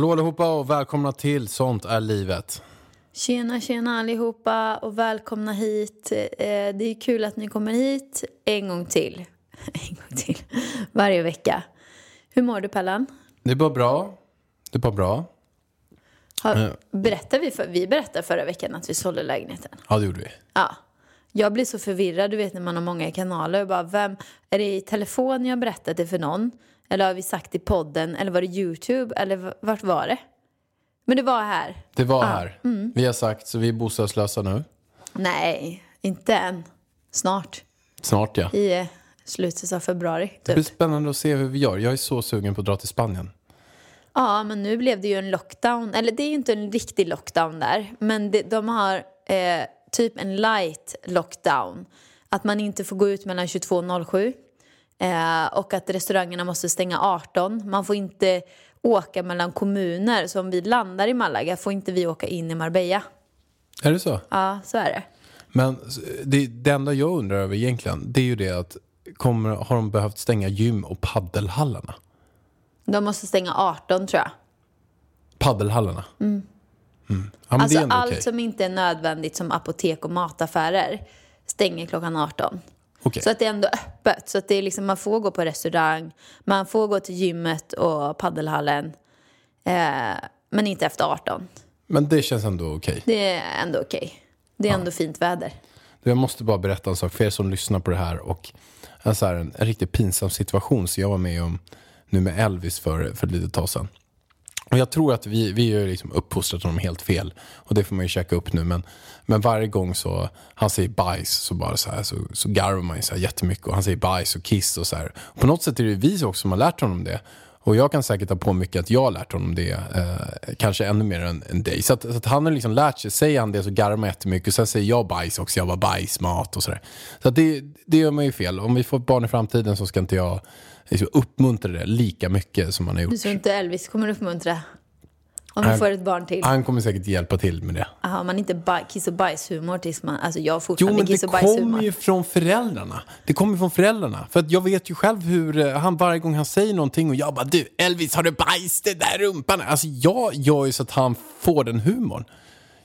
Hallå allihopa och välkomna till Sånt är livet. Tjena, tjena allihopa och välkomna hit. Eh, Det är kul att ni kommer hit en gång till. En gång till. Varje vecka. Hur mår du Pellan? Det är bara bra. Det är bara bra. Har, berättade vi, för, vi berättade förra veckan att vi sålde lägenheten. Ja, det gjorde vi. Ja. Jag blir så förvirrad, du vet när man har många kanaler. Bara, vem, är det i telefon jag berättat det för någon? Eller har vi sagt i podden? Eller var det YouTube? Eller vart var det? Men det var här. Det var Ja. här. Mm. Vi har sagt så vi är bostadslösa nu. Nej, inte än. Snart. Snart ja. I eh, slutet av februari. Det blir Typ. spännande att se hur vi gör. Jag är så sugen på att dra till Spanien. Ja, men nu blev det ju en lockdown. Eller det är ju inte en riktig lockdown där. Men det, de har eh, typ en light lockdown. Att man inte får gå ut mellan 22 och 07. Eh, och att restaurangerna måste stänga 18. Man får inte åka mellan kommuner. Så om vi landar i Malaga får inte vi åka in i Marbella. Är det så? Ja, så är det. Men det, det enda jag undrar över egentligen, det är ju det att kommer, har de behövt stänga gym och paddelhallarna? De måste stänga 18 tror jag. Paddelhallarna? Mm. Ja, men Alltså allt okej. som inte är nödvändigt som apotek och mataffärer stänger klockan 18. Okej. Så att det är ändå öppet. Så att det är liksom, man får gå på restaurang, man får gå till gymmet och paddelhallen. Eh, men inte efter 18. Men det känns ändå okej. Det är ändå okej. Det är ändå fint väder. Jag måste bara berätta en sak för er som lyssnar på det här. Och en, så här, en, en riktigt pinsam situation som jag var med om nu med Elvis för, för ett litet tag sedan. Och jag tror att vi, vi har liksom uppfostrat honom helt fel. Och det får man ju käka upp nu. Men, men varje gång så han säger bajs så bara så här så, så garvar man ju så här jättemycket. Och han säger bajs och kiss och så här. Och på något sätt är det vi också som har lärt honom det. Och jag kan säkert ha på mycket att jag har lärt honom det. Eh, kanske ännu mer än, än dig. Så att, så att han har liksom lärt sig. Säger han det så garvar man jättemycket. Och sen säger jag bajs också. Jag var bajsmat och sådär. Så att det, det gör man ju fel. Om vi får ett barn i framtiden så ska inte jag liksom uppmuntra det lika mycket som man har gjort. Du tror inte Elvis kommer uppmuntra? Om vi Han- får ett barn till? Han kommer säkert hjälpa till med det. Har man inte kiss och bajshumor tills man... Alltså jag har Jo, fortfarande men det kiss och bajshumor. kommer ju från föräldrarna. Det kommer från föräldrarna. För att jag vet ju själv hur eh, han varje gång han säger någonting och jag bara du Elvis har du bajs det där rumpan? Alltså jag gör ju så att han får den humorn.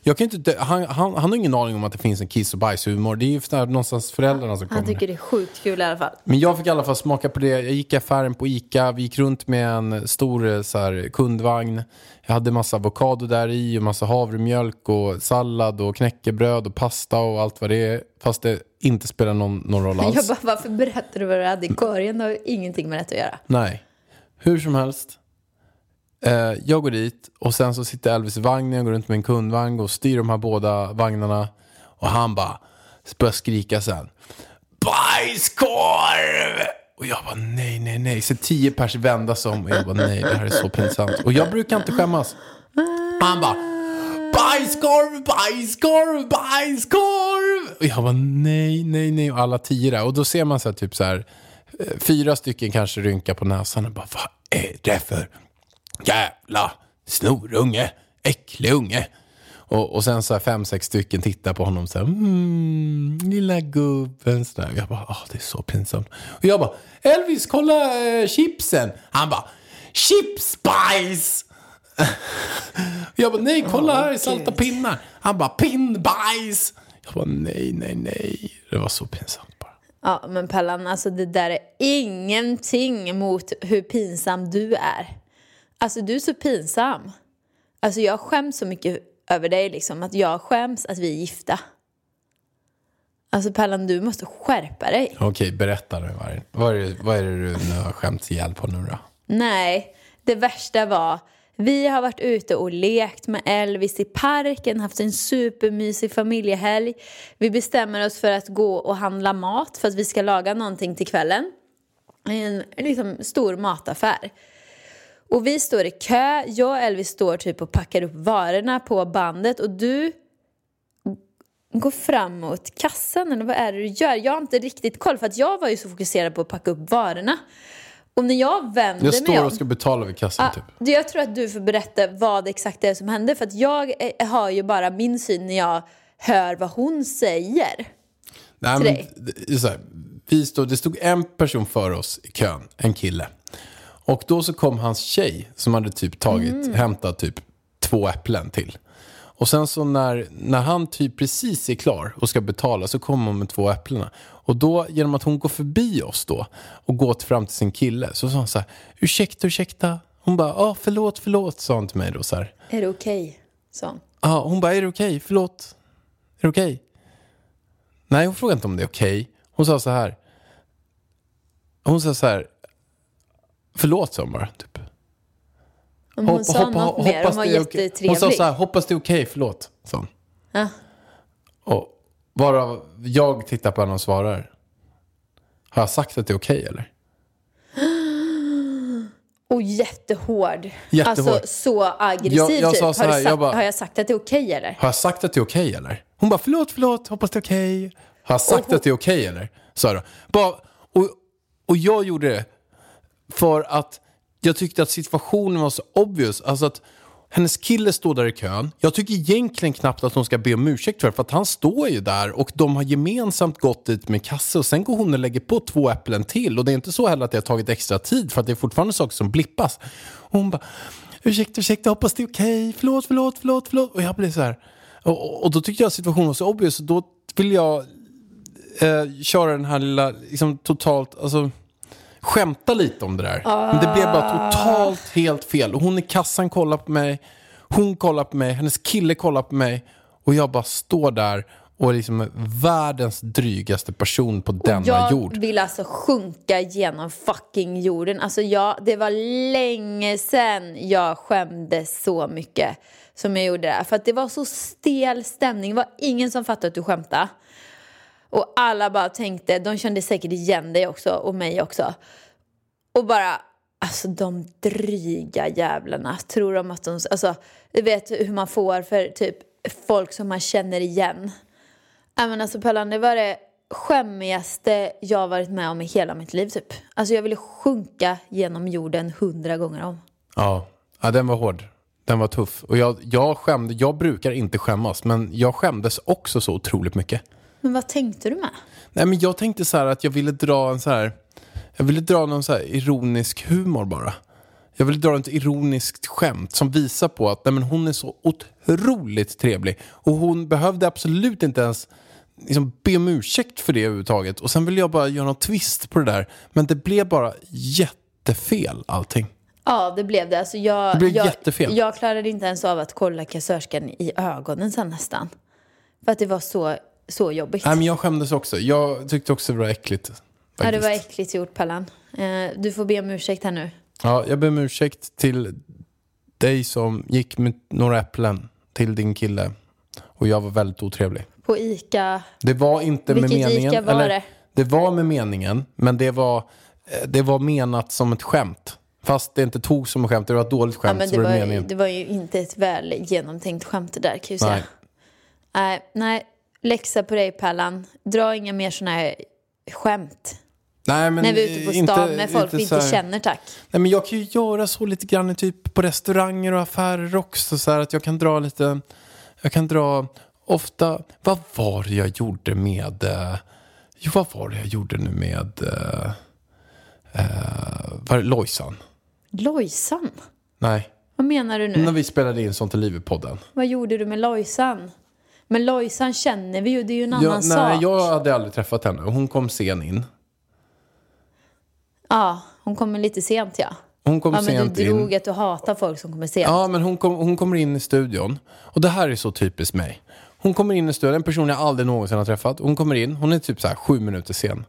Jag kan inte, han, han, han har ingen aning om att det finns en kiss och bajshumor. Det är ju för- någonstans föräldrarna som kommer. Han tycker det är sjukt kul i alla fall. Men jag fick i alla fall smaka på det. Jag gick i affären på Ica. Vi gick runt med en stor eh, så här, kundvagn. Jag hade massa avokado där i och massa havremjölk och sallad och knäckebröd och pasta och allt vad det är. Fast det inte spelar någon, någon roll alls. Jag bara, varför berättar du vad du hade i korgen? Det har ju ingenting med det att göra. Nej. Hur som helst. Eh, jag går dit och sen så sitter Elvis i vagnen. Jag går runt med en kundvagn och styr de här båda vagnarna. Och han bara börjar skrika sen. Bajskorv! Och jag bara nej, nej, nej. Så tio pers vända sig om och jag bara nej, det här är så pinsamt. Och jag brukar inte skämmas. Och han bara bajskorv, bajskorv, bajskorv! Och jag bara nej, nej, nej. Och alla tio där. Och då ser man så här typ så här eh, fyra stycken kanske rynka på näsan och bara vad är det för jävla snorunge, äcklig unge? Och, och sen så här fem, sex stycken tittar på honom så här, mm, lilla gubben. Så där. Jag bara, ah, det är så pinsamt. Och jag bara, Elvis, kolla eh, chipsen. Han bara, chipsbajs! jag bara, nej, kolla här i salta pinnar. Han bara, pinnbajs! Jag bara, nej, nej, nej. Det var så pinsamt bara. Ja, men Pellan, alltså det där är ingenting mot hur pinsam du är. Alltså du är så pinsam. Alltså jag skäms så mycket över dig liksom. Att jag skäms att vi är gifta. Alltså Pallan, du måste skärpa dig. Okej, berätta nu. Vad är, vad, är det, vad är det du nu har skämts ihjäl på nu då? Nej, det värsta var vi har varit ute och lekt med Elvis i parken, haft en supermysig familjehelg. Vi bestämmer oss för att gå och handla mat för att vi ska laga någonting till kvällen. En liksom, stor mataffär. Och vi står i kö, jag och Elvis står typ och packar upp varorna på bandet och du går fram mot kassan eller vad är det du gör? Jag har inte riktigt koll för att jag var ju så fokuserad på att packa upp varorna. Och när jag vänder Jag mig står om... och ska betala vid kassan Ja, typ. Jag tror att du får berätta vad exakt det är som hände för att jag eh, har ju bara min syn när jag hör vad hon säger. Nej, till men, dig. det, här, vi stod, det stod en person före oss i kön, en kille. Och då så kom hans tjej som hade typ tagit, Mm. hämtat typ två äpplen till. Och sen så när, när han typ precis är klar och ska betala så kommer hon med två äpplena. Och då genom att hon går förbi oss då och går till- fram till sin kille så sa hon så här, ursäkta, ursäkta. Hon bara, ah, förlåt, förlåt, sa hon till mig då så här. Är det okej? sa hon. Ja, hon bara, är det okej? Förlåt. Är det okej? Nej, hon frågade inte om det är okej. Hon sa så här. Hon sa så här. Förlåt, sa hon bara. Typ. Hon Hopp- sa hoppa- något mer, hon var jättetrevlig. Hon sa så här, hoppas det är okej, förlåt. Sa hon. Ja. Och varav jag tittar på henne och svarar. Har jag sagt att det är okej eller? Och jättehård. Jättehård. Alltså så aggressiv Jag- jag typ. sa så har, här, sagt, jag bara- har jag sagt att det är okej eller? Har jag sagt att det är okej eller? Hon bara, förlåt, förlåt, hoppas det är okej. Har jag sagt hon- att det är okej eller? Sa jag då. Bara, och, och jag gjorde det för att jag tyckte att situationen var så obvious. Alltså att hennes kille står där i kön. Jag tycker egentligen knappt att hon ska be om ursäkt för det. För att han står ju där och de har gemensamt gått dit med kasse. Och sen går hon och lägger på två äpplen till. Och det är inte så heller att det har tagit extra tid. För att det är fortfarande saker som blippas. Och hon bara, ursäkta, ursäkta, hoppas det är okej. Förlåt, förlåt, förlåt, förlåt. Och jag blev så här. Och, och, och då tyckte jag att situationen var så obvious. Och då vill jag eh, köra den här lilla, liksom totalt, alltså skämta lite om det där. Men det blev bara totalt helt fel. Och hon i kassan kollar på mig, hon kollar på mig, hennes kille kollar på mig. Och jag bara står där och är liksom världens drygaste person på denna jag jord. vill alltså sjunka genom fucking jorden. Alltså jag, det var länge sedan jag skämdes så mycket som jag gjorde där. För att det var så stel stämning. Det var ingen som fattade att du skämtade. Och alla bara tänkte, de kände säkert igen dig också och mig också. Och bara, alltså de dryga jävlarna. Tror de att de, alltså du vet hur man får för typ folk som man känner igen. Även men alltså Pellan, det var det skämmigaste jag varit med om i hela mitt liv typ. Alltså jag ville sjunka genom jorden hundra gånger om. Ja. ja, den var hård. Den var tuff. Och jag, jag skämde, jag brukar inte skämmas, men jag skämdes också så otroligt mycket. Men vad tänkte du med? Nej, men jag tänkte så här att jag ville dra en så här, jag ville dra någon så här ironisk humor bara. Jag ville dra ett ironiskt skämt som visar på att nej, men hon är så otroligt trevlig. Och hon behövde absolut inte ens liksom, be om ursäkt för det överhuvudtaget. Och sen ville jag bara göra någon twist på det där. Men det blev bara jättefel allting. Ja, det blev det. Alltså jag, Det blev jag, jättefel. Jag klarade inte ens av att kolla kassörskan i ögonen sen nästan. För att det var så, så jobbigt. Nej, men jag skämdes också. Jag tyckte också det var äckligt. ja, det var faktiskt. äckligt gjort Pallan. Eh, du får be om ursäkt här nu. Ja, jag ber om ursäkt till dig som gick med några äpplen till din kille. Och jag var väldigt otrevlig. På ICA. Det var inte med Vilket meningen. Ica var det? det var med meningen, men det var, eh, det var menat som ett skämt. Fast det inte tog som ett skämt, det var ett dåligt Ja, skämt. men så det, var var, det ju- meningen. det var ju inte ett väl genomtänkt skämt det där kan jag ju säga. Nej. Nej, nej, läxa på dig Pallan. Dra inga mer såna här skämt. Nej, men när vi är ute på inte- stan med folk vi så inte här- känner tack. Nej, men jag kan ju göra så lite grann typ på restauranger och affärer också. Så här, att jag kan dra lite, jag kan dra ofta, vad var det jag gjorde med, eh, jo vad var det jag gjorde nu med, eh, eh, var det Lojsan? Lojsan? Nej, Vad menar du nu? när vi spelade in Sånt i livet-podden. Vad gjorde du med Lojsan? Men Lojsan känner vi ju, det är ju en annan nej, sak. jag hade aldrig träffat henne. Hon kom sen in. Ja, hon kommer lite sent ja. Hon kom Ja, men sent du in. drog att du hatar folk som kommer sent. Ja, men hon, kom, hon kommer in i studion. Och det här är så typiskt mig. Hon kommer in i studion, en person jag aldrig någonsin har träffat. Hon kommer in, hon är typ så här sju minuter sen.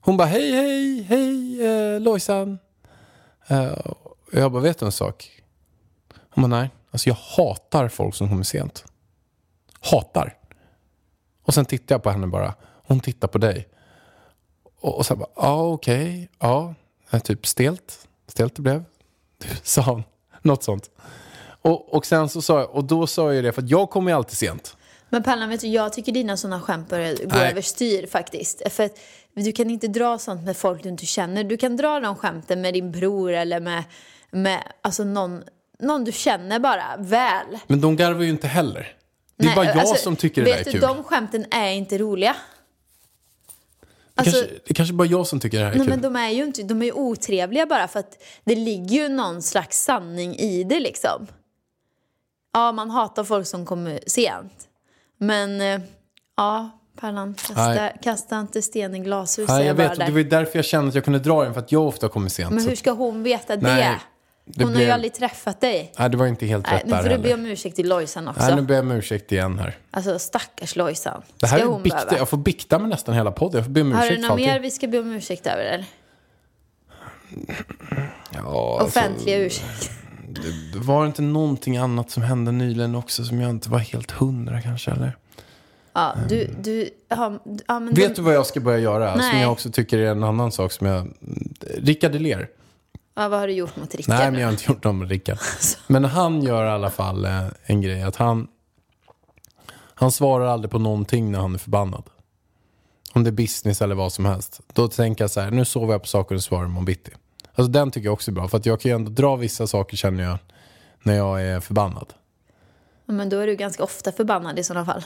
Hon bara, hej, hej, hej, eh, Lojsan. Eh, jag bara, vet du en sak? Hon bara, nej. Alltså jag hatar folk som kommer sent. Hatar. Och sen tittar jag på henne bara. Hon tittar på dig. Och, och sen bara, ja okej, ja. Eh, Typ stelt. Stelt det blev. Sa hon. Något sånt. Och, och sen så sa jag, och då sa jag det för att jag kommer ju alltid sent. Men Pallan, vet du, jag tycker dina sådana skämt börjar gå överstyr faktiskt. För att du kan inte dra sånt med folk du inte känner. Du kan dra de skämten med din bror eller med, med alltså någon, någon du känner bara väl. Men de garvar ju inte heller. Det är Nej, bara jag alltså, som tycker det där är vet kul. du, de skämten är inte roliga. det, Alltså, kanske, det kanske bara jag som tycker det här är nej, kul. men de är ju inte, de är ju otrevliga bara för att det ligger ju någon slags sanning i det liksom. Ja, man hatar folk som kommer sent. Men eh, ja, Pärlan, kasta, kasta inte sten i glashus Nej, säger jag vet, där. det var ju därför jag kände att jag kunde dra den, för att jag ofta kommer sent. Men hur ska hon veta? Nej, det hon har ju blev- aldrig träffat dig. Nej, det var inte helt Nej, rätt nu där får du be om ursäkt till Lojsan också. Nej, nu ber jag om ursäkt igen här. Alltså stackars Lojsan. Det här ska är hon bikta, behöva? jag får bikta med nästan hela podden. Jag får be om Har du ursäkt något mer vi ska be om ursäkt över eller? Ja, alltså, Offentliga ursäkt. det var inte någonting annat som hände nyligen också som jag inte var helt hundra kanske, eller? Ja, du, du, ja, ja, Vet du vad jag ska börja göra? Som Nej. jag också tycker är en annan sak som jag... Rickard Deler. Ja, vad har du gjort mot Rickard? Nej, men jag har inte gjort något med Rickard. Men han gör i alla fall eh, en grej. Att han, han svarar aldrig på någonting när han är förbannad. Om det är business eller vad som helst. Då tänker jag så här, nu sover jag på saker och svarar imorgon bitti. Alltså den tycker jag också är bra. För att jag kan ju ändå dra vissa saker känner jag när jag är förbannad. Ja, Men då är du ganska ofta förbannad i sådana fall.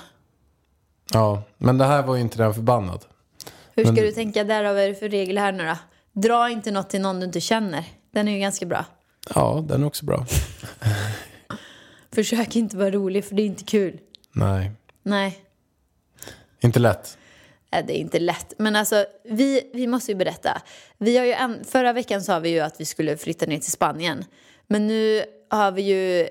Ja, men det här var ju inte den förbannad. Hur ska Men- du tänka där? Vad är det för regel här nu då? Dra inte något till någon du inte känner. Den är ju ganska bra. Ja, den är också bra. Försök inte vara rolig för det är inte kul. Nej, Nej, inte lätt. Nej, det är inte lätt. Men alltså, vi, vi måste ju berätta. Vi har ju en, förra veckan sa vi ju att vi skulle flytta ner till Spanien. Men nu har vi ju...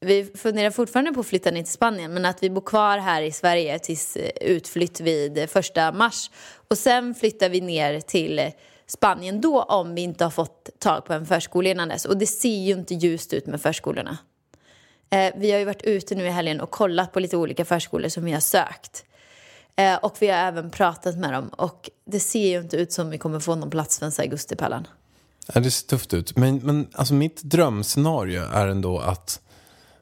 Vi funderar fortfarande på att flytta ner till Spanien men att vi bor kvar här i Sverige tills eh, utflytt vid första mars. Och sen flyttar vi ner till Spanien då om vi inte har fått tag på en förskola innan dess. Och det ser ju inte ljust ut med förskolorna. Eh, vi har ju varit ute nu i helgen och kollat på lite olika förskolor som vi har sökt. Eh, och vi har även pratat med dem och det ser ju inte ut som vi kommer få någon plats förrän i augusti, Pallan. Ja, det ser tufft ut. Men, men alltså mitt drömscenario är ändå att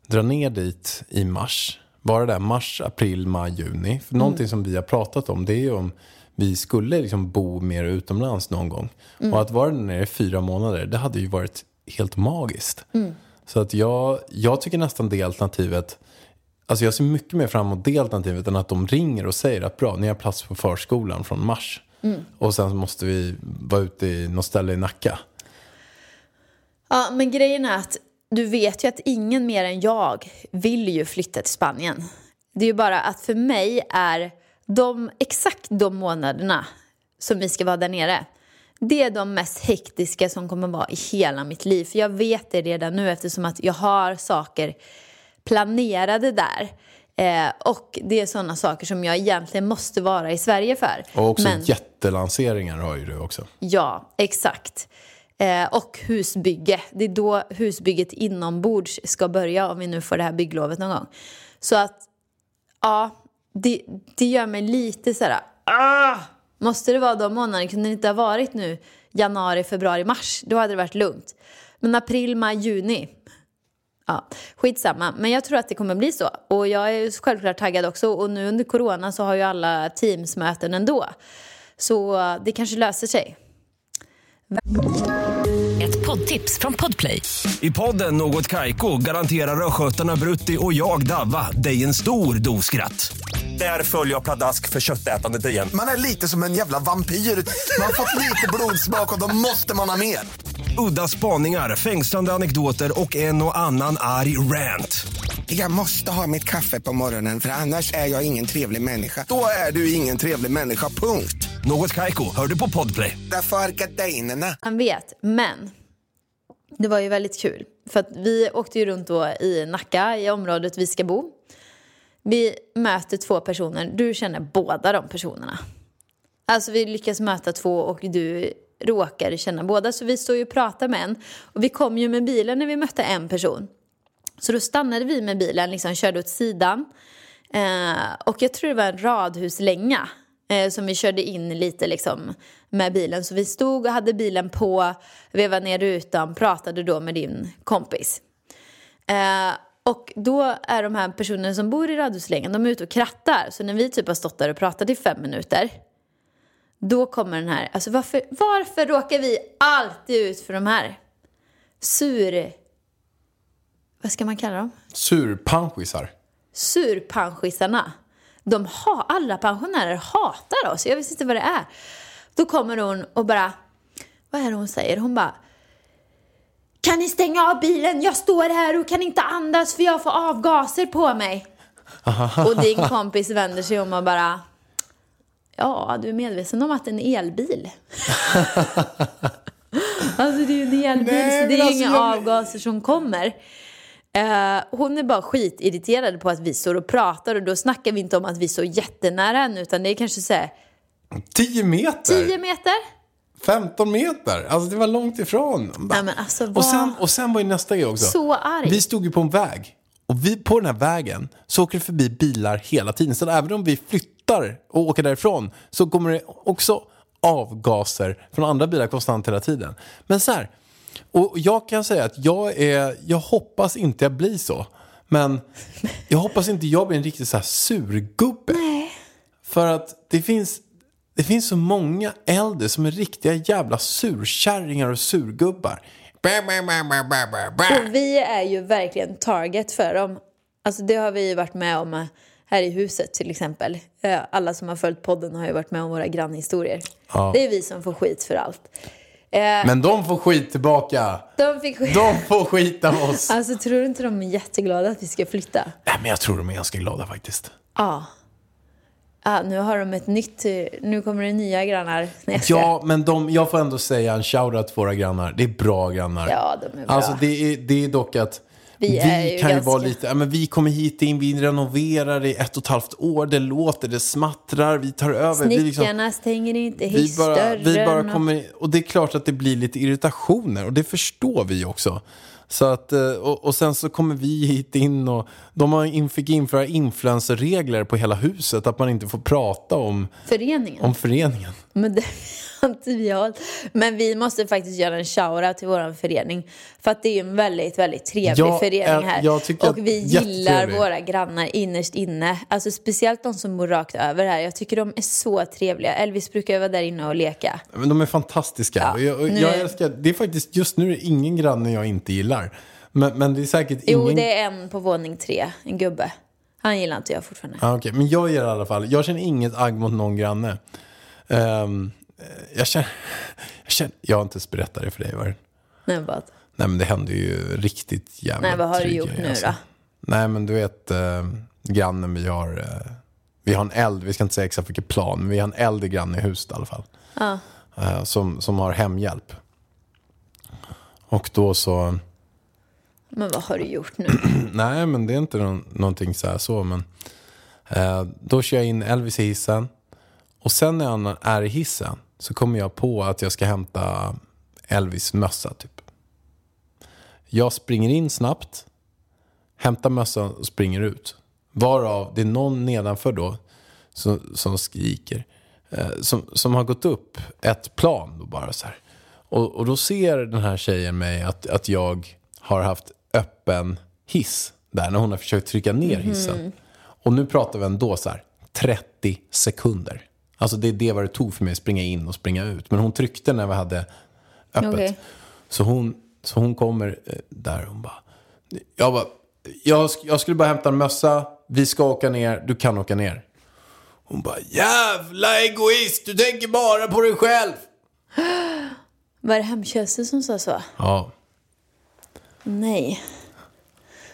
dra ner dit i mars. Bara där mars, april, maj, juni. För någonting som vi har pratat om det är ju om vi skulle liksom bo mer utomlands någon gång. Och att vara där nere i fyra månader, det hade ju varit helt magiskt. Så att jag, jag tycker nästan det alternativet, alltså jag ser mycket mer fram emot det alternativet än att de ringer och säger att bra, ni har plats på förskolan från mars. Och sen måste vi vara ute i något ställe i Nacka. Ja, men grejen är att du vet ju att ingen mer än jag vill ju flytta till Spanien. Det är ju bara att för mig är de exakt de månaderna som vi ska vara där nere. Det är de mest hektiska som kommer vara i hela mitt liv. För jag vet det redan nu eftersom att jag har saker planerade där. Eh, och det är sådana saker som jag egentligen måste vara i Sverige för. Och också Men- jättelanseringar har ju du också. Ja, exakt. Eh, och husbygge. Det är då husbygget inombords ska börja om vi nu får det här bygglovet någon gång. Så att, ja, det, det gör mig lite så här, ah! Måste det vara de månaderna? Kunde det inte ha varit nu januari, februari, mars? Då hade det varit lugnt. Men april, maj, juni. Ja, skitsamma. Men jag tror att det kommer bli så. Och jag är självklart taggad också. Och nu under corona så har ju alla teamsmöten ändå. Så det kanske löser sig. Ett poddtips från Podplay. I podden Något Kaiko garanterar östgötarna Brutti och jag, Davva, dig en stor dos skratt. Där följer jag pladask för köttätandet igen. Man är lite som en jävla vampyr. Man har fått lite blodsmak och då måste man ha mer. Udda spaningar, fängslande anekdoter och en och annan arg rant. Jag måste ha mitt kaffe på morgonen för annars är jag ingen trevlig människa. Då är du ingen trevlig människa, punkt. Något Kaiko, hör du på Podplay. Därför. Han vet, men det var ju väldigt kul. För att vi åkte ju runt då i Nacka, i området vi ska bo. Vi möter två personer, du känner båda de personerna. Alltså vi lyckas möta två och du råkar känna båda. Så vi står ju och pratar med en. Och vi kom ju med bilen när vi mötte en person. Så då stannade vi med bilen, liksom körde åt sidan. Eh, och jag tror det var en radhuslänga eh, som vi körde in lite liksom med bilen. Så vi stod och hade bilen på, vevade ner rutan, pratade då med din kompis. Eh, och då är de här personerna som bor i radhuslängan, de är ute och krattar. Så när vi typ har stått där och pratat i fem minuter, då kommer den här, alltså varför, varför råkar vi alltid ut för de här sur... Vad ska man kalla dem? Surpanschisar. surpanschisarna. De ha, alla pensionärer hatar oss. Jag vet inte vad det är. Då kommer hon och bara... Vad är det hon säger? Hon bara... Kan ni stänga av bilen? Jag står här och kan inte andas för jag får avgaser på mig. och din kompis vänder sig om och bara... Ja, du är medveten om att det är en elbil. alltså det är ju en elbil Nej, så det är alltså, inga jag- avgaser som kommer. Eh, hon är bara skitirriterad på att vi står och pratar och då snackar vi inte om att vi står jättenära henne utan det är kanske så här 10 meter? 10 meter. 15 meter? Alltså det var långt ifrån. Nej, men alltså, och, vad- sen, och sen var ju nästa grej också. Så arg. Vi stod ju på en väg. Och vi, på den här vägen så åker det förbi bilar hela tiden. Så även om vi flyttar och åker därifrån så kommer det också avgaser från andra bilar konstant hela tiden. Men så här, och jag kan säga att jag är, jag hoppas inte jag blir så. Men jag hoppas inte jag blir en riktigt så här surgubbe. För att det finns, det finns så många äldre som är riktiga jävla surkärringar och surgubbar. Och vi är ju verkligen target för dem. Alltså det har vi ju varit med om eh, här i huset till exempel. Eh, Alla som har följt podden har ju varit med om våra grannhistorier. Ja. Det är vi som får skit för allt. Eh, Men de får skit tillbaka. de fick skit. De får skit av oss. Alltså tror du inte de är jätteglada att vi ska flytta? Nej, men jag tror de är ganska glada faktiskt. Ja. Ah, nu har de ett nytt, eh, nu kommer det nya grannar. Nej. Ja, men de, jag får ändå säga en shoutout till våra grannar. Det är bra grannar. Ja, de är bra. Alltså det är, det är dock att Vi vi, ju kan ju ganska- vara lite, ja, men vi kommer hit in, vi renoverar i ett och ett halvt år, det låter, det smattrar, vi tar över. Liksom, Snickarna stänger inte vi bara, vi bara kommer, och det är klart att det blir lite irritationer och det förstår vi också. Så att, eh, och, och sen så kommer vi hit in och de har fick införa influencerregler på hela huset att man inte får prata om, Föreningen. om föreningen. Men det inte vi. Men vi måste faktiskt göra en shoutout till vår förening. För att det är en väldigt, väldigt trevlig Ja, förening här. jag och vi gillar våra grannar innerst inne. Alltså speciellt de som bor rakt över här. Jag tycker de är så trevliga. Elvis brukar ju vara där inne och leka. Men de är fantastiska. Ja, jag, jag är- älskar, det är faktiskt, just nu ingen granne jag inte gillar. Men, men det är säkert Jo, ingen... det är en på våning tre. En gubbe. Han gillar inte jag fortfarande. Ja, okej. Men jag gör i alla fall, jag känner inget agg mot någon granne. Ehm, jag, känner, jag känner, jag har inte ens berättat det för dig, var det? Nej, vad? Nej, men det händer ju riktigt jävla Nej, vad har du gjort grejer, nu alltså. då? Nej, men du vet, eh, grannen vi har, eh, vi har en eld, vi ska inte säga exakt vilket plan, men vi har en eld i granne i huset i alla fall. Ja. Eh, som, som har hemhjälp. Och då så... Men vad har du gjort nu? Nej, men det är inte någon, någonting så här så. Men, eh, då kör jag in Elvis i hissen. Och sen när han är i hissen så kommer jag på att jag ska hämta Elvis mössa typ. Jag springer in snabbt, hämtar mössan och springer ut. Varav det är någon nedanför då som, som skriker. Eh, som, som har gått upp ett plan då bara så här. Och, och då ser den här tjejen mig att, att jag har haft öppen hiss där när hon har försökt trycka ner hissen. Och nu pratar vi ändå så här 30 sekunder. Alltså det är det vad det tog för mig att springa in och springa ut. Men hon tryckte när vi hade öppet. Okej. Så, hon, så hon kommer eh, där och hon bara, jag bara, jag, jag skulle bara hämta en mössa, vi ska åka ner, du kan åka ner. Hon bara, jävla egoist, du tänker bara på dig själv. Var det hemtjänsten som sa så? Ja, Nej.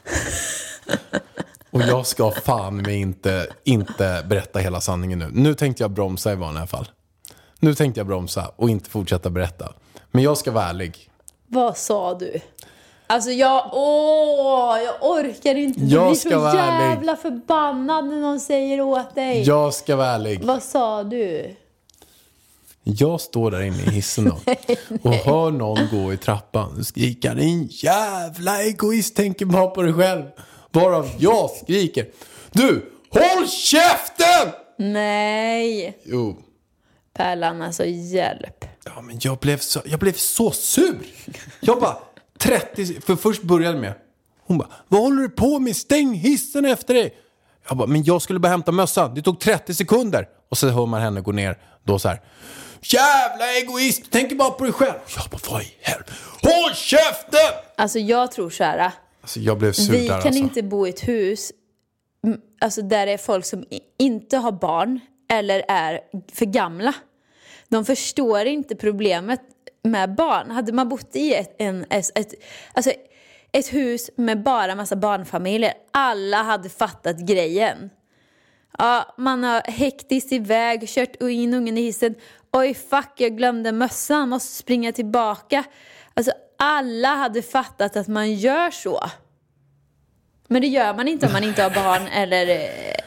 och jag ska fan mig inte, inte berätta hela sanningen nu. Nu tänkte jag bromsa i vanliga fall. Nu tänkte jag bromsa och inte fortsätta berätta. Men jag ska vara ärlig. Vad sa du? Alltså jag, åh, jag orkar inte. Du Jag blir ska så vara ärlig. jävla förbannad när någon säger åt dig. Jag ska vara ärlig. Vad sa du? Jag står där inne i hissen då och hör någon gå i trappan och skrika din jävla egoist tänker bara på dig själv. Varav jag skriker du håll käften! Nej. Jo. Pärlan, alltså hjälp. Ja men jag blev så, jag blev så sur. Jag bara 30, för först började med hon bara vad håller du på med? Stäng hissen efter dig. Jag bara men jag skulle bara hämta mössan. Det tog 30 sekunder. Och så hör man henne gå ner då så här. Jävla egoist, tänker bara på dig själv. Jag bara vad i helvete. Håll käften! Alltså jag tror så här. Alltså jag blev sur Vi där kan alltså. inte bo i ett hus alltså där det är folk som inte har barn eller är för gamla. De förstår inte problemet med barn. Hade man bott i ett, en, ett, alltså ett hus med bara massa barnfamiljer, alla hade fattat grejen. Ja, man har hektiskt iväg, kört in ungen i hissen. Oj, fuck, jag glömde mössan, måste springa tillbaka. Alltså, alla hade fattat att man gör så. Men det gör man inte om man inte har barn eller eh,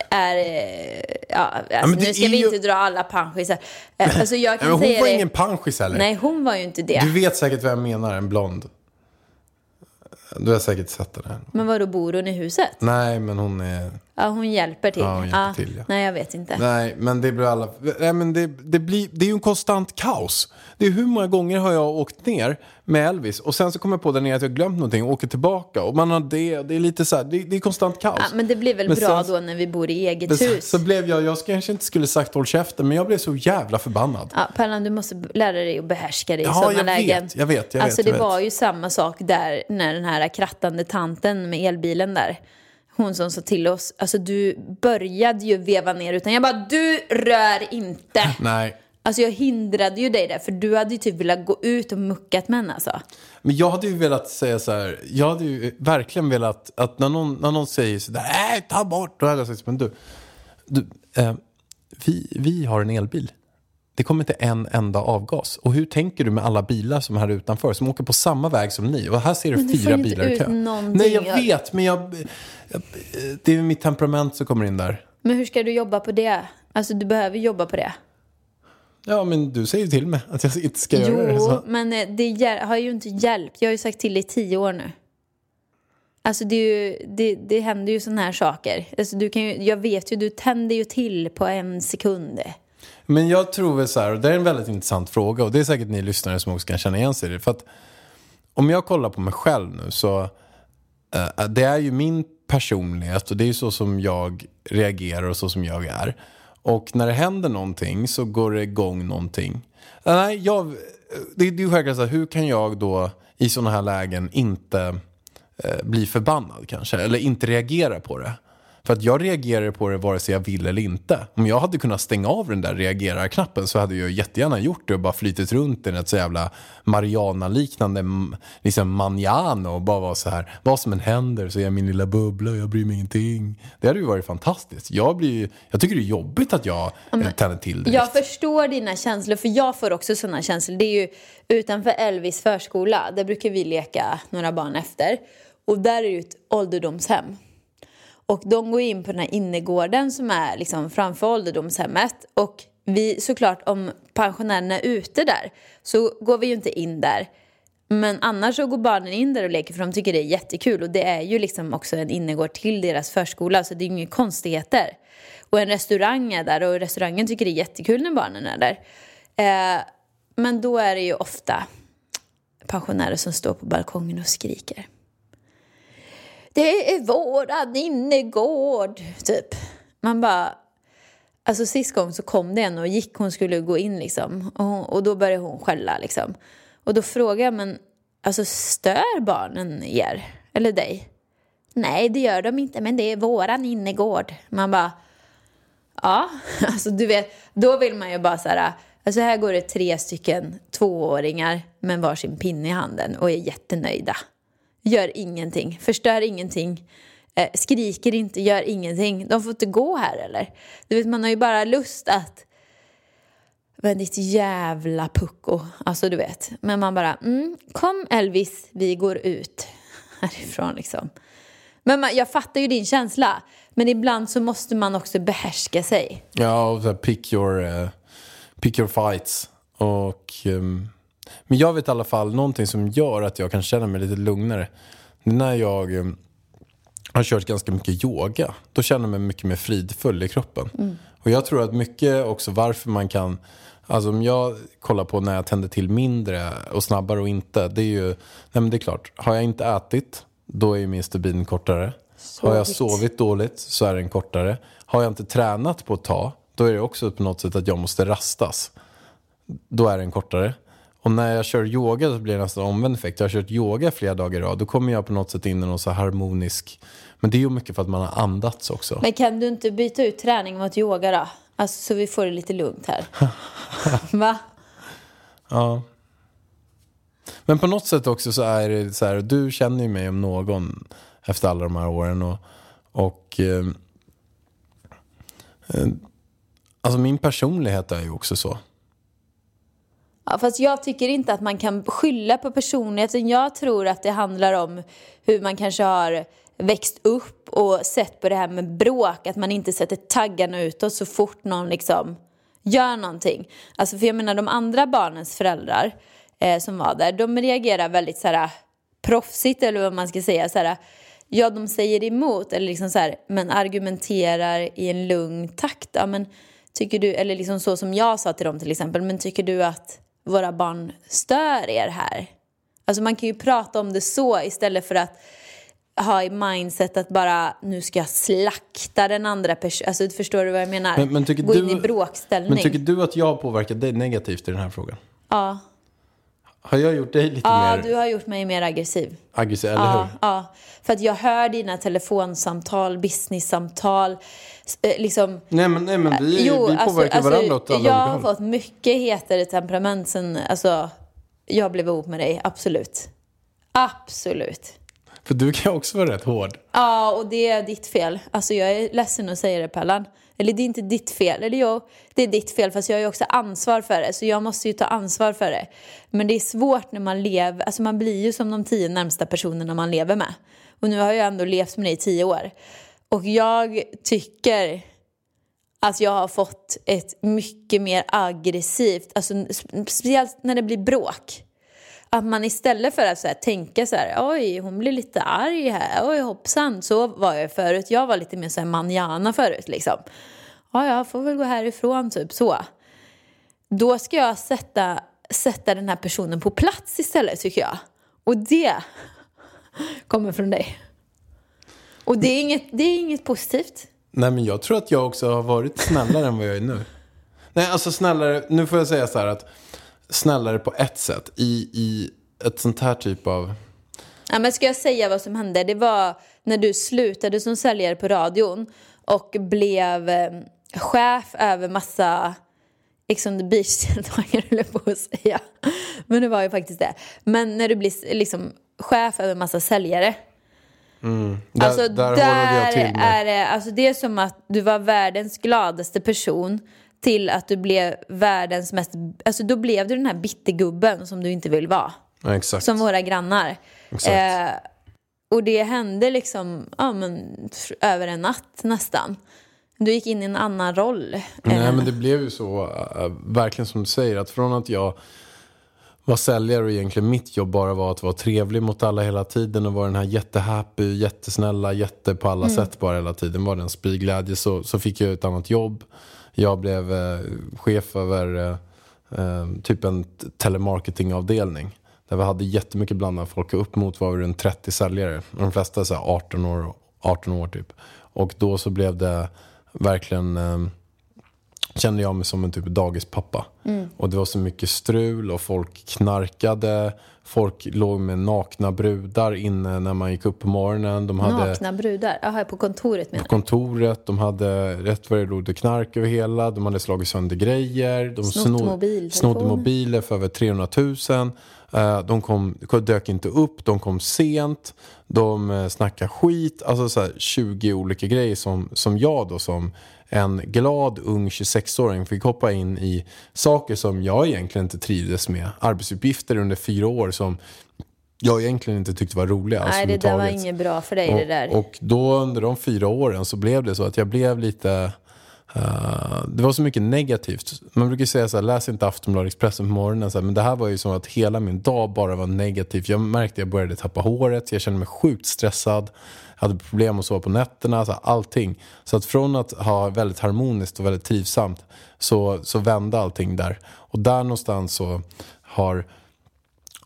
är... eh, Ja, alltså, nu ska vi ju- inte dra alla panschisar. Eh, Alltså, jag kan men hon säga var det. ingen panschis heller. Nej, hon var ju inte det. Du vet säkert vad jag menar, en blond. Du har säkert sett den här. Men vadå, bor hon i huset? Nej, men hon är... Ja, hon hjälper till. Ja, hon hjälper till, ja. Nej, jag vet inte. Nej, men det blir alla... Nej, men det, det, blir, det är ju en konstant kaos. Det är hur många gånger har jag åkt ner med Elvis och sen så kommer jag på där nere att jag glömt någonting och åker tillbaka och man har det. Det är lite så här, det, det är konstant kaos. Ja, men det blir väl Men bra sen- då när vi bor i eget hus. så blev jag, jag kanske inte skulle sagt håll käften, men jag blev så jävla förbannad. Ja, Pärlan, du måste lära dig att behärska dig i Ja, sådana jag lägen. vet, jag vet, jag alltså vet, det jag vet. var ju samma sak där när den här krattande tanten med elbilen där. Hon som sa till oss, alltså du började ju veva ner utan jag bara du rör inte. Nej. Alltså jag hindrade ju dig där för du hade ju typ velat gå ut och muckat med henne alltså. Men jag hade ju velat säga så här, jag hade ju verkligen velat att när någon, när någon säger så där, nej ta bort, då hade jag sagt, men du, du eh, vi, vi har en elbil. Det kommer inte en enda avgas. Och hur tänker du med alla bilar som är här utanför som åker på samma väg som ni? Och här ser du du fyra bilar i ut kö. någonting. Nej, jag vet, men jag, jag, det är mitt temperament som kommer in där. Men hur ska du jobba på det? Alltså du behöver jobba på det. Ja, men du säger ju till mig att jag inte ska göra det. Jo, men eh, det har ju inte hjälpt. Jag har ju sagt till dig i tio år nu. Alltså det, ju, det, det händer ju sådana här saker. Alltså du kan ju, jag vet ju, du tänder ju till på en sekund. Men jag tror väl så här, och det är en väldigt intressant fråga och det är säkert ni lyssnare som också kan känna igen sig i det. För att om jag kollar på mig själv nu så uh, det är ju min personlighet och det är ju så som jag reagerar och så som jag är. Och när det händer någonting så går det igång någonting. Eh, nej, jag, eh, det, det är ju självklart så här, hur kan jag då i sådana här lägen inte uh, bli förbannad kanske? Eller inte reagera på det? För att jag reagerar på det vare sig jag vill eller inte. Om jag hade kunnat stänga av den där reagerar-knappen så hade jag jättegärna gjort det och bara flytit runt i ett så jävla Mariana-liknande liksom manjano och bara vara så här. Vad som än händer så är jag min lilla bubbla och jag bryr mig ingenting. Det hade ju varit fantastiskt. Jag, blir, jag tycker det är jobbigt att jag eh, tänder till direkt. Jag förstår dina känslor, för jag får också sådana känslor. Det är ju utanför Elvis förskola, där brukar vi leka några barn efter. Och där är det ju ett ålderdomshem. Och de går in på den här innergården som är liksom framför ålderdomshemmet. Och vi, såklart om pensionärerna är ute där så går vi ju inte in där. Men annars så går barnen in där och leker för de tycker det är jättekul. Och det är ju liksom också en innergård till deras förskola så det är ju inga konstigheter. Och en restaurang är där och restaurangen tycker det är jättekul när barnen är där. Eh, men då är det ju ofta pensionärer som står på balkongen och skriker. Det är våran innergård, typ. Man bara... Alltså sist gång så kom det en och gick, hon skulle gå in liksom. Och, hon, och då började hon skälla liksom. Och då frågade jag, men alltså stör barnen er? Eller dig? Nej, det gör de inte, men det är våran innergård. Man bara, ja, alltså du vet, då vill man ju bara så här, alltså här går det tre stycken tvååringar med varsin pinne i handen och är jättenöjda. Gör ingenting, förstör ingenting, eh, skriker inte, gör ingenting. De får inte gå här eller? Du vet, man har ju bara lust att men ditt jävla pucko. Alltså du vet. Men man bara, mm, kom Elvis, vi går ut. härifrån liksom. Men man, jag fattar ju din känsla. Men ibland så måste man också behärska sig. Ja, och så pick, your, uh, pick your fights. Och, um, men jag vet i alla fall någonting som gör att jag kan känna mig lite lugnare. När jag ehm, har kört ganska mycket yoga. Då känner jag mig mycket mer fridfull i kroppen. Och jag tror att mycket också varför man kan... Alltså om jag kollar på när jag tänder till mindre och snabbare och inte. Det är ju... Nej men det är klart. Har jag inte ätit, då är ju min stubin kortare. Har jag sovit dåligt så är den kortare. Har jag inte tränat på ett tag, då är det också på något sätt att jag måste rastas. Då är den kortare. Och när jag kör yoga så blir det nästan omvänd effekt. Jag har kört yoga flera dagar i rad. Då kommer jag på något sätt in i någon så harmonisk... Men det är ju mycket för att man har andats också. Men kan du inte byta ut träning mot yoga då? Alltså så vi får det lite lugnt här. Va? Ja. Men på något sätt också så är det så här, du känner ju mig om någon efter alla de här åren. Och, och eh, eh, alltså min personlighet är ju också så. Ja, fast jag tycker inte att man kan skylla på personligheten. Jag tror att det handlar om hur man kanske har växt upp och sett på det här med bråk. Att man inte sätter taggarna utåt så fort någon liksom gör någonting. Alltså för jag menar de andra barnens föräldrar eh, som var där, de reagerar väldigt så här proffsigt eller vad man ska säga. Så här, ja, de säger emot eller liksom så här, men argumenterar i en lugn takt. Ja, men tycker du, eller liksom så som jag sa till dem till exempel, men tycker du att våra barn stör er här? Alltså man kan ju prata om det så istället för att ha i mindset att bara nu ska jag slakta den andra personen. Alltså förstår du vad jag menar? Men, men, tycker Gå in du, i bråkställning. men tycker du att jag har påverkat dig negativt i den här frågan? Ja, Har jag gjort dig lite ja mer du har gjort mig mer aggressiv. aggressiv, eller Ja, hur? ja, för att jag hör dina telefonsamtal, businesssamtal. Eh, Liksom, Nej men, nej, men vi, vi alltså- påverkar alltså, varandra åt alla Jag har håll. fått mycket hetare temperament sen alltså, jag blev ihop med dig, absolut. Absolut. För du kan också vara rätt hård. Ja, och det är ditt fel. Alltså jag är ledsen att säga det Pellan. Eller det är inte ditt fel. Eller jo, det är ditt fel fast jag har ju också ansvar för det. Så jag måste ju ta ansvar för det. Men det är svårt när man lever, alltså man blir ju som de tio närmsta personerna man lever med. Och nu har jag ändå levt med dig i tio år. Och jag tycker att jag har fått ett mycket mer aggressivt, alltså speciellt när det blir bråk. Att man istället för att så här, tänka så här, oj hon blir lite arg här, oj hoppsan, så var jag förut. Jag var lite mer så här manjana förut liksom. Ja, jag får väl gå härifrån, typ så. Då ska jag sätta, sätta den här personen på plats istället tycker jag. Och det kommer från dig. Och det är inget, det är inget positivt. Nej men jag tror att jag också har varit snällare än vad jag är nu. Nej alltså snällare, nu får jag säga så här att snällare på ett sätt i, i ett sånt här typ av... Ja, men ska jag säga vad som hände? Det var när du slutade som säljare på radion och blev eh, chef över massa Ex on the beach-deltagare, höll jag på att säga. Men det var ju faktiskt det. Men när du blir liksom chef över massa säljare. Där, alltså där, där, är det, alltså det är som att du var världens gladaste person till att du blev världens mest, alltså då blev du den här bittergubben som du inte vill vara. Ja. Som våra grannar. Eh, och det hände liksom ja, men, över en natt nästan. Du gick in i en annan roll. Nej Eh, men det blev ju så, äh, verkligen som du säger, att från att jag var säljare och egentligen mitt jobb bara var att vara trevlig mot alla hela tiden och vara den här jättehappy, jättesnälla, jätte på alla sätt bara hela tiden, var den spyglädje så, så fick jag ett annat jobb. Jag blev eh, chef över eh, eh, typ en telemarketingavdelning. Där vi hade jättemycket blandade folk och upp mot var vi runt 30 säljare. De flesta så här 18 år, 18 år typ. Och då så blev det verkligen eh, kände jag mig som en typ dagispappa. Och det var så mycket strul och folk knarkade. Folk låg med nakna brudar inne när man gick upp på morgonen. De hade Nakna brudar. Jaha, på kontoret menar på kontoret, de hade rätt vad det låg knark över hela. De hade slagit sönder grejer. De Snott snod- mobiltelefoner. snodde mobiler för över 300 000. Eh, De kom, dök inte upp, de kom sent. De eh, snackade skit. Alltså så här 20 olika grejer som, som jag då som en glad ung 26-åring fick hoppa in i saker som jag egentligen inte trivdes med. Arbetsuppgifter under fyra år som jag egentligen inte tyckte var roliga. Nej, det där var inget bra för dig det där. Och, och då under de fyra åren så blev det så att jag blev lite... eh, det var så mycket negativt. Man brukar säga så här, läs inte Aftonbladet Expressen på morgonen. Så här, men det här var ju som att hela min dag bara var negativ. Jag märkte att jag började tappa håret, jag kände mig sjukt stressad. Hade problem att sova på nätterna, så här, allting. Så att från att ha väldigt harmoniskt och väldigt trivsamt så, så vände allting där. Och där någonstans så har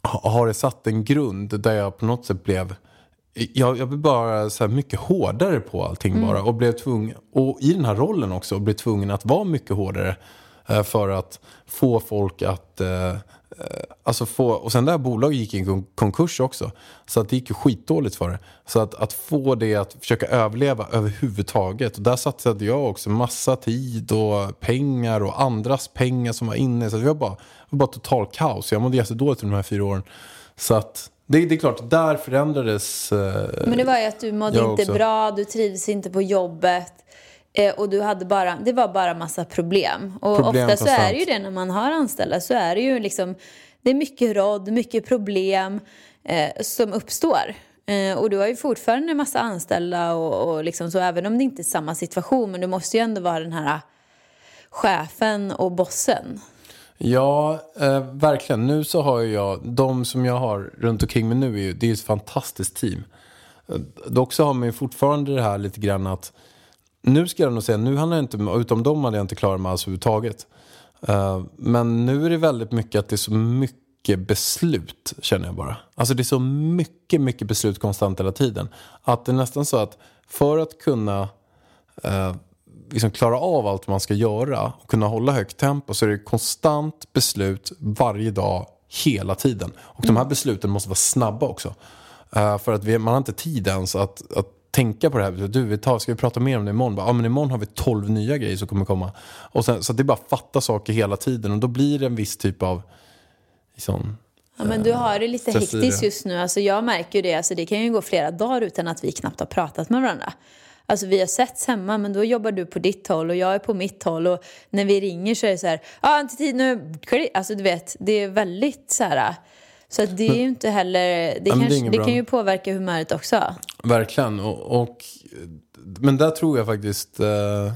ha- har det satt en grund där jag på något sätt blev jag, jag blev bara så mycket hårdare på allting Mm. bara och blev tvungen, och i den här rollen också, blev tvungen att vara mycket hårdare eh, för att få folk att, eh, alltså få, och sen det här bolaget gick i konkurs också, så att det gick ju skitdåligt för det. Så att, att få det att försöka överleva överhuvudtaget, och där satsade jag också massa tid och pengar och andras pengar som var inne, så det var bara, det var bara total kaos. Jag mådde jättedåligt under de här fyra åren. Så att det, det är klart, där förändrades eh, Men det var ju att du mådde inte också. bra, du trivdes inte på jobbet. Eh, och du hade bara, det var bara massa problem. Och Problem ofta så är det ju det när man har anställda. Så är det ju liksom, det är mycket råd, mycket problem eh, som uppstår. Eh, och du har ju fortfarande en massa anställda och, och liksom så, även om det inte är samma situation. Men du måste ju ändå vara den här chefen och bossen. Ja, eh, verkligen. Nu så har jag, de som jag har runt omkring mig nu, är ju, det är ju ett fantastiskt team. Eh, Dock så har man ju fortfarande det här lite grann att, nu ska jag nog säga, nu handlar det inte, utom dem hade jag inte klarat mig alls överhuvudtaget. Uh, men nu är det väldigt mycket att det är så mycket beslut, känner jag bara. Alltså det är så mycket, mycket beslut konstant hela tiden. Att det är nästan så att för att kunna uh, liksom klara av allt man ska göra och kunna hålla högt tempo så är det konstant beslut varje dag, hela tiden. Och de här besluten måste vara snabba också. Uh, för att vi, man har inte tid ens att, att tänka på det här. Du, vi tar, ska vi prata mer om det imorgon? Bara, Ja, men imorgon har vi 12 nya grejer som kommer komma. Och sen, så det är bara att fatta saker hela tiden och då blir det en viss typ av liksom, Ja, men du har det lite hektiskt just nu. Alltså, jag märker ju det. Alltså, det kan ju gå flera dagar utan att vi knappt har pratat med varandra. Alltså, vi har setts hemma, men då jobbar du på ditt håll och jag är på mitt håll. Och när vi ringer så är det så här, ja, ah, inte tid nu. Alltså, du vet, det är väldigt så här... Så det är ju inte heller... Det, det är kanske, det, bra. kan ju påverka humöret också. Verkligen. Och, och, men där tror jag faktiskt eh,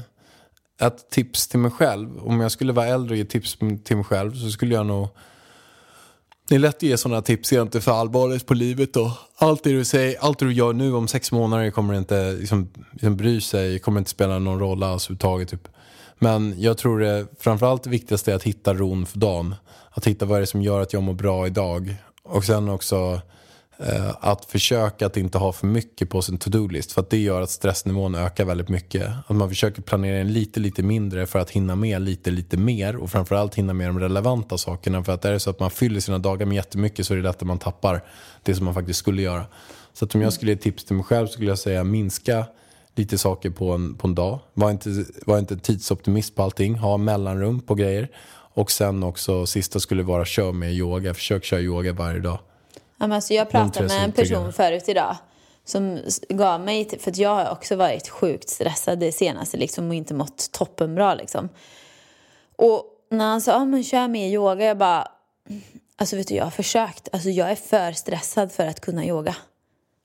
ett tips till mig själv. Om jag skulle vara äldre och ge tips till mig själv så skulle jag nog... Det är lätt att ge sådana tips egentligen för allvarligt på livet. Och allt det du säger, allt det du gör nu om sex månader kommer inte liksom, liksom bry sig, kommer inte spela någon roll alls överhuvudtaget. Typ. Men jag tror det framförallt det viktigaste är att hitta ron för dagen. Att hitta vad är det som gör att jag mår bra idag. Och sen också eh, att försöka att inte ha för mycket på sin to-do-list. För att det gör att stressnivån ökar väldigt mycket. Att man försöker planera in lite, lite mindre för att hinna med lite, lite mer. Och framförallt hinna med de relevanta sakerna. För att är det så att man fyller sina dagar med jättemycket så är det lätt att man tappar det som man faktiskt skulle göra. Så att om jag skulle ge tips till mig själv så skulle jag säga minska lite saker på en, på en dag. Var inte, var inte tidsoptimist på allting. Ha mellanrum på grejer. Och sen också sista skulle vara kör med yoga. Försök köra yoga varje dag. Ja, men alltså jag De pratade med en person förut idag som gav mig, för att jag har också varit sjukt stressad det senaste liksom, och inte mått toppenbra. Liksom. Och när han sa, ah, men kör mer yoga, jag bara, alltså vet du jag har försökt, alltså jag är för stressad för att kunna yoga.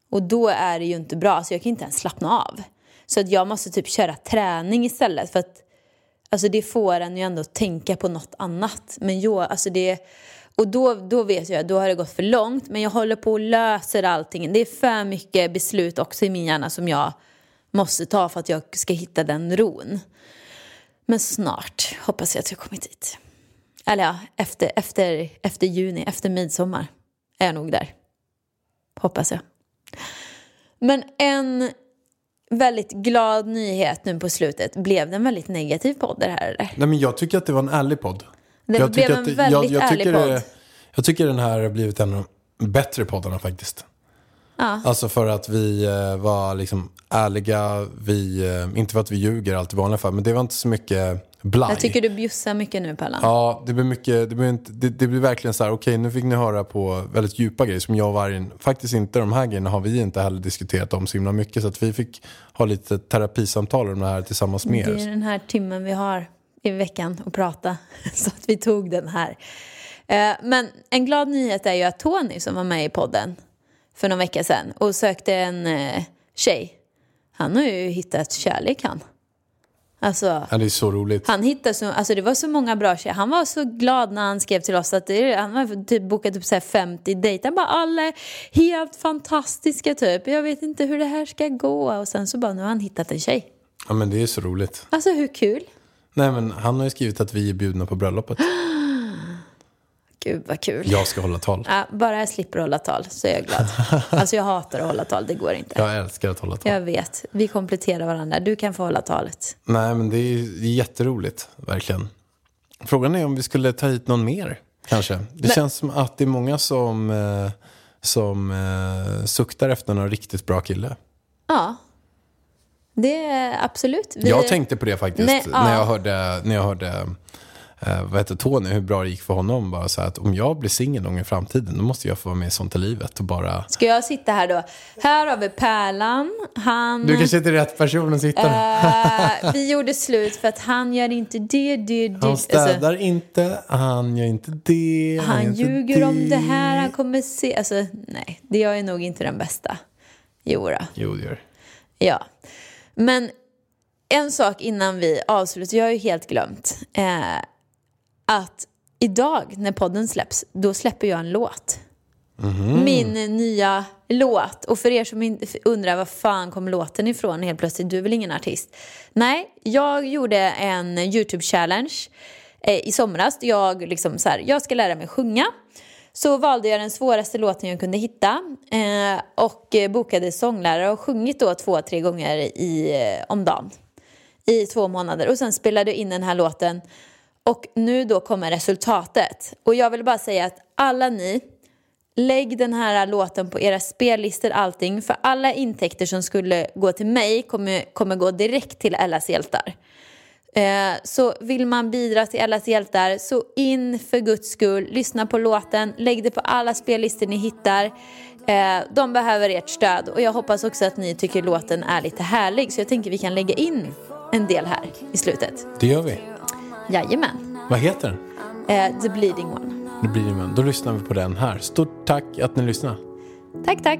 Och då är det ju inte bra, alltså jag kan inte ens slappna av. Så att jag måste typ köra träning istället för att Alltså det får en ju ändå att tänka på något annat. Men jo, alltså det, och då, då vet jag, att då har det gått för långt. Men jag håller på och löser allting. Det är för mycket beslut också i min hjärna som jag måste ta för att jag ska hitta den ron. Men snart hoppas jag att jag kommit dit. Eller ja, efter, efter, efter juni, efter midsommar är jag nog där. Hoppas jag. Men en väldigt glad nyhet nu på slutet. Blev det en väldigt negativ podd det här eller? Nej, men jag tycker att det var en ärlig podd. Det jag blev en att det- väldigt jag, jag ärlig podd. Det, jag tycker den här har blivit en av de bättre poddarna faktiskt. Ja. Alltså för att vi eh, var liksom ärliga, vi, eh, inte för att vi ljuger allt i vanliga fall, men det var inte så mycket blaj. Jag tycker du bjussar mycket nu Pallan. Ja, det blir mycket, det blir, inte, det, det blir verkligen så här, okej nu fick ni höra på väldigt djupa grejer som jag och Vargen, faktiskt inte de här grejerna har vi inte heller diskuterat om så himla mycket. Så att vi fick ha lite terapisamtal om det här tillsammans med Det är er. den här timmen vi har i veckan att prata. Så att vi tog den här. Eh, men en glad nyhet är ju att Tony som var med i podden för någon vecka sedan och sökte en eh, tjej. Han har ju hittat kärlek han. Alltså, Ja, det är så roligt. han hittade så, alltså det var så många bra tjejer. Han var så glad när han skrev till oss att det, han har typ bokat upp så här 50 dejter. Han bara alla är helt fantastiska typ. Jag vet inte hur det här ska gå. Och sen så bara nu har han hittat en tjej. Ja, men det är så roligt. Alltså hur kul? Nej, men han har ju skrivit att vi är bjudna på bröllopet. Gud vad kul. Jag ska hålla tal. Ja, bara jag slipper hålla tal så är jag glad. Alltså jag hatar att hålla tal, det går inte. Jag älskar att hålla tal. Jag vet, vi kompletterar varandra. Du kan få hålla talet. Nej, men det är, jätteroligt, verkligen. Frågan är om vi skulle ta hit någon mer, kanske. Det Men- känns som att det är många som, eh, som eh, suktar efter någon riktigt bra kille. Ja, det är absolut. Vi- Jag tänkte på det faktiskt Nej, ja. när jag hörde, när jag hörde eh, vad heter Tony, hur bra det gick för honom. Bara så att om jag blir singel någon gång i framtiden, då måste jag få vara med i Sånt i livet och bara... Ska jag sitta här då? Här har vi Pärlan. Han... Du kanske inte är rätt person att sitta. Eh, vi gjorde slut för att han gör inte det, det, det. Han Alltså, städar inte, han gör inte det. han inte ljuger om det här, han kommer se... Alltså, nej, det jag är nog inte den bästa. Jo då. Jo, det gör Ja. Men en sak innan vi avslutar, jag har ju helt glömt. Eh, att idag när podden släpps, då släpper jag en låt. Min nya låt. Och för er som undrar var fan kom låten ifrån helt plötsligt, du är väl ingen artist? Nej, jag gjorde en YouTube-challenge eh, i somras. Jag, liksom så här, jag ska lära mig sjunga. Så valde jag den svåraste låten jag kunde hitta eh, och bokade sånglärare och sjungit då två, tre gånger i, eh, om dagen i två månader och sen spelade jag in den här låten och nu då kommer resultatet. Och jag vill bara säga att alla ni, lägg den här låten på era spellistor allting för alla intäkter som skulle gå till mig kommer, kommer gå direkt till Ellas hjältar. Eh, så vill man bidra till Ellas hjältar så in för guds skull, lyssna på låten, lägg det på alla spellistor ni hittar. Eh, de behöver ert stöd och jag hoppas också att ni tycker låten är lite härlig så jag tänker vi kan lägga in en del här i slutet. Det gör vi. Jajamän. Vad heter den? Eh, The Bleeding One. Blir det, men Då lyssnar vi på den här. Stort tack att ni lyssnade. Tack, tack.